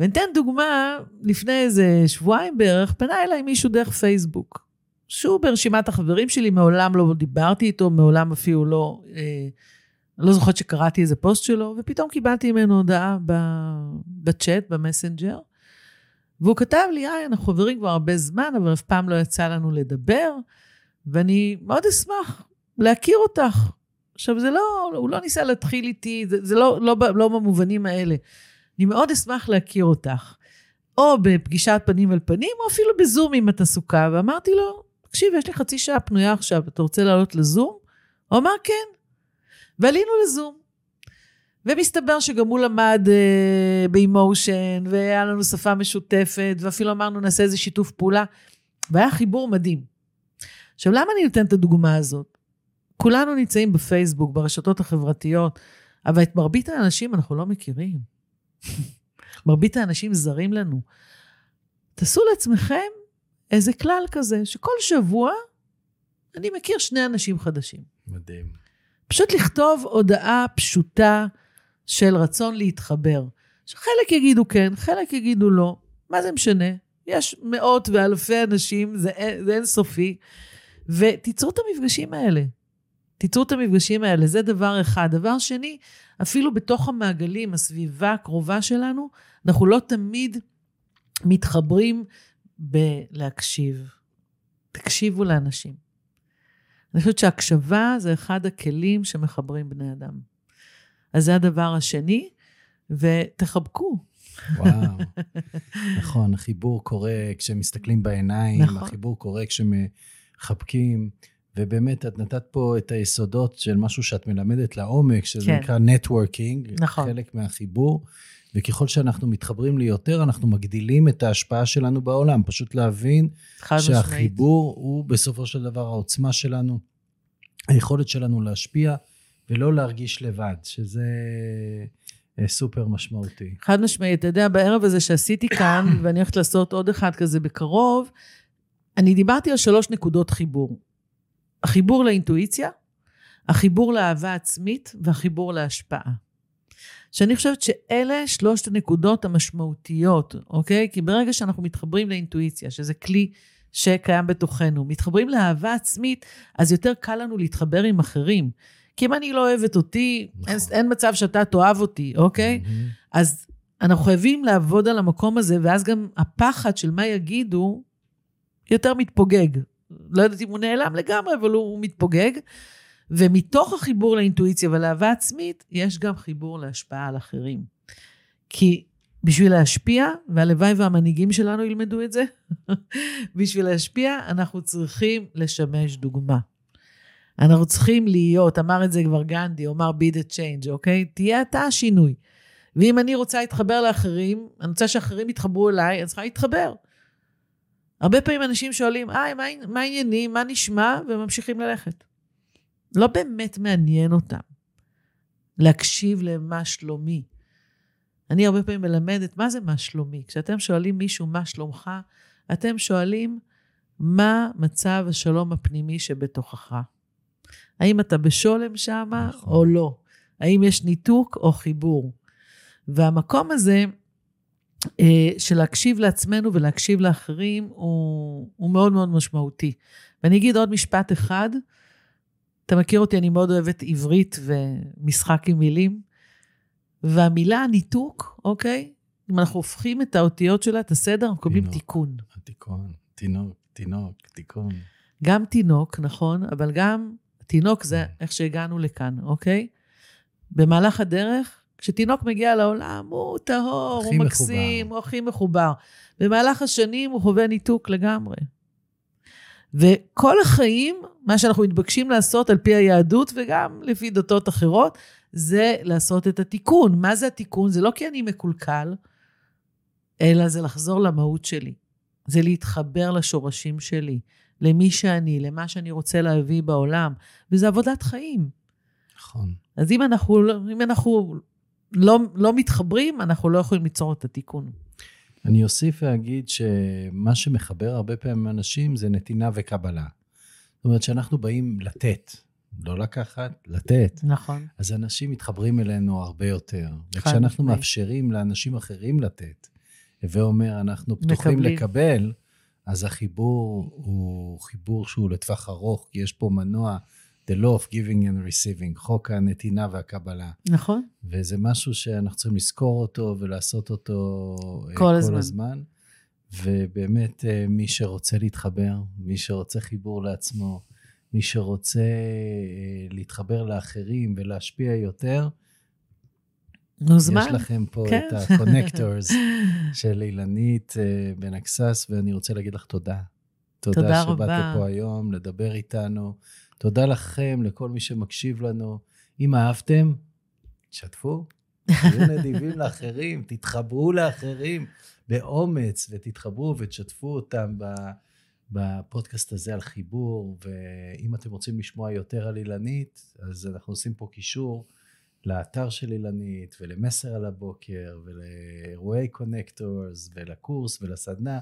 ואתן דוגמה, לפני איזה שבועיים בערך, פנה אליי מישהו דרך פייסבוק, שהוא ברשימת החברים שלי, מעולם לא דיברתי איתו, מעולם אפילו לא, אה, לא זוכרת שקראתי איזה פוסט שלו, ופתאום קיבלתי ממנו הודעה בצ'אט, במסנג'ר, והוא כתב לי, היי, אנחנו חברים כבר הרבה זמן, אבל אף פעם לא יצא לנו לדבר, ואני מאוד אשמח להכיר אותך. עכשיו, זה לא, הוא לא ניסה להתחיל איתי, זה, זה לא, לא, לא במובנים האלה. אני מאוד אשמח להכיר אותך. או בפגישת פנים אל פנים, או אפילו בזום אם את עסוקה. ואמרתי לו, תקשיב, יש לי חצי שעה פנויה עכשיו, אתה רוצה לעלות לזום? הוא אמר, כן. ועלינו לזום. ומסתבר שגם הוא למד uh, באימושן, והיה לנו שפה משותפת, ואפילו אמרנו, נעשה איזה שיתוף פעולה. והיה חיבור מדהים. עכשיו, למה אני נותנת את הדוגמה הזאת? כולנו נמצאים בפייסבוק, ברשתות החברתיות, אבל את מרבית האנשים אנחנו לא מכירים. מרבית האנשים זרים לנו. תעשו לעצמכם איזה כלל כזה, שכל שבוע אני מכיר שני אנשים חדשים. מדהים. פשוט לכתוב הודעה פשוטה של רצון להתחבר. שחלק יגידו כן, חלק יגידו לא. מה זה משנה? יש מאות ואלפי אנשים, זה, זה אינסופי, ותיצרו את המפגשים האלה. תיצרו את המפגשים האלה, זה דבר אחד. דבר שני, אפילו בתוך המעגלים, הסביבה הקרובה שלנו, אנחנו לא תמיד מתחברים בלהקשיב. תקשיבו לאנשים. אני חושבת שהקשבה זה אחד הכלים שמחברים בני אדם. אז זה הדבר השני, ותחבקו. וואו, נכון, החיבור קורה כשמסתכלים בעיניים, נכון. החיבור קורה כשמחבקים. ובאמת, את נתת פה את היסודות של משהו שאת מלמדת לעומק, שזה כן. נקרא נטוורקינג, נכון. חלק מהחיבור. וככל שאנחנו מתחברים ליותר, אנחנו מגדילים את ההשפעה שלנו בעולם. פשוט להבין שהחיבור משמעית. הוא בסופו של דבר העוצמה שלנו, היכולת שלנו להשפיע, ולא להרגיש לבד, שזה אה, סופר משמעותי. חד משמעית. אתה יודע, בערב הזה שעשיתי כאן, ואני הולכת לעשות עוד אחד כזה בקרוב, אני דיברתי על שלוש נקודות חיבור. החיבור לאינטואיציה, החיבור לאהבה עצמית והחיבור להשפעה. שאני חושבת שאלה שלושת הנקודות המשמעותיות, אוקיי? כי ברגע שאנחנו מתחברים לאינטואיציה, שזה כלי שקיים בתוכנו, מתחברים לאהבה עצמית, אז יותר קל לנו להתחבר עם אחרים. כי אם אני לא אוהבת אותי, נכון. אין, אין מצב שאתה תאהב אותי, אוקיי? Mm-hmm. אז אנחנו חייבים לעבוד על המקום הזה, ואז גם הפחד של מה יגידו יותר מתפוגג, לא יודעת אם הוא נעלם לגמרי, אבל הוא, הוא מתפוגג. ומתוך החיבור לאינטואיציה ולאהבה עצמית, יש גם חיבור להשפעה על אחרים. כי בשביל להשפיע, והלוואי והמנהיגים שלנו ילמדו את זה, בשביל להשפיע, אנחנו צריכים לשמש דוגמה. אנחנו צריכים להיות, אמר את זה כבר גנדי, אמר be the change, אוקיי? תהיה אתה השינוי. ואם אני רוצה להתחבר לאחרים, אני רוצה שאחרים יתחברו אליי, אני צריכה להתחבר. הרבה פעמים אנשים שואלים, אה, מה, מה העניינים, מה נשמע, וממשיכים ללכת. לא באמת מעניין אותם להקשיב למה שלומי. אני הרבה פעמים מלמדת, מה זה מה שלומי? כשאתם שואלים מישהו מה שלומך, אתם שואלים מה מצב השלום הפנימי שבתוכך. האם אתה בשולם שם נכון. או לא? האם יש ניתוק או חיבור? והמקום הזה אה, של להקשיב לעצמנו ולהקשיב לאחרים הוא, הוא מאוד מאוד משמעותי. ואני אגיד עוד משפט אחד. אתה מכיר אותי, אני מאוד אוהבת עברית ומשחק עם מילים. והמילה ניתוק, אוקיי? אם אנחנו הופכים את האותיות שלה, את הסדר, אנחנו מקבלים תיקון. תיקון, תינוק, תינוק, תיקון. גם תינוק, נכון, אבל גם תינוק זה כן. איך שהגענו לכאן, אוקיי? במהלך הדרך, כשתינוק מגיע לעולם, הוא טהור, הוא מקסים, מחובר. הוא הכי מחובר. במהלך השנים הוא חווה ניתוק לגמרי. וכל החיים, מה שאנחנו מתבקשים לעשות על פי היהדות וגם לפי דתות אחרות, זה לעשות את התיקון. מה זה התיקון? זה לא כי אני מקולקל, אלא זה לחזור למהות שלי. זה להתחבר לשורשים שלי, למי שאני, למה שאני רוצה להביא בעולם, וזה עבודת חיים. נכון. אז אם אנחנו, אם אנחנו לא, לא מתחברים, אנחנו לא יכולים ליצור את התיקון. אני אוסיף ואגיד שמה שמחבר הרבה פעמים אנשים זה נתינה וקבלה. זאת אומרת שאנחנו באים לתת, לא לקחת, לתת. נכון. אז אנשים מתחברים אלינו הרבה יותר. וכשאנחנו מאפשרים לאנשים אחרים לתת, הווה אומר, אנחנו פתוחים מקבלים. לקבל, אז החיבור הוא חיבור שהוא לטווח ארוך, כי יש פה מנוע, the law of giving and receiving, חוק הנתינה והקבלה. נכון. וזה משהו שאנחנו צריכים לזכור אותו ולעשות אותו כל, כל הזמן. הזמן. ובאמת, אה, מי שרוצה להתחבר, מי שרוצה חיבור לעצמו, מי שרוצה אה, להתחבר לאחרים ולהשפיע יותר, מוזמן. יש לכם פה כן. את ה connectors של אילנית אה, בן אקסס, ואני רוצה להגיד לך תודה. תודה, תודה שבאת רבה. פה היום לדבר איתנו. תודה לכם, לכל מי שמקשיב לנו. אם אהבתם, תשתפו, תהיו נדיבים לאחרים, תתחברו לאחרים באומץ, ותתחברו ותשתפו אותם בפודקאסט הזה על חיבור, ואם אתם רוצים לשמוע יותר על אילנית, אז אנחנו עושים פה קישור. לאתר של אילנית, ולמסר על הבוקר, ולאירועי connectors, ולקורס, ולסדנה,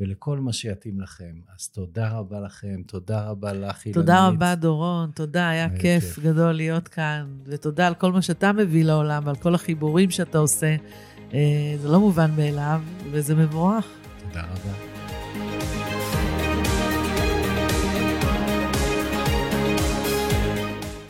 ולכל מה שיתאים לכם. אז תודה רבה לכם, תודה רבה לך, אילנית. תודה רבה, דורון, תודה, היה כיף, כיף גדול להיות כאן, ותודה על כל מה שאתה מביא לעולם, על כל החיבורים שאתה עושה. אה, זה לא מובן מאליו, וזה מבורך. תודה רבה.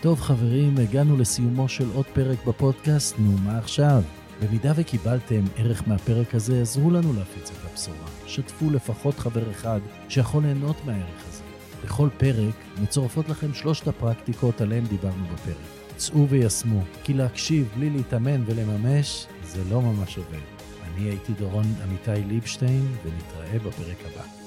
טוב חברים, הגענו לסיומו של עוד פרק בפודקאסט, נו מה עכשיו? במידה וקיבלתם ערך מהפרק הזה, עזרו לנו להפיץ את הבשורה. שתפו לפחות חבר אחד שיכול ליהנות מהערך הזה. בכל פרק מצורפות לכם שלושת הפרקטיקות עליהן דיברנו בפרק. צאו ויישמו, כי להקשיב בלי להתאמן ולממש, זה לא ממש עובד. אני הייתי דורון עמיתי ליבשטיין, ונתראה בפרק הבא.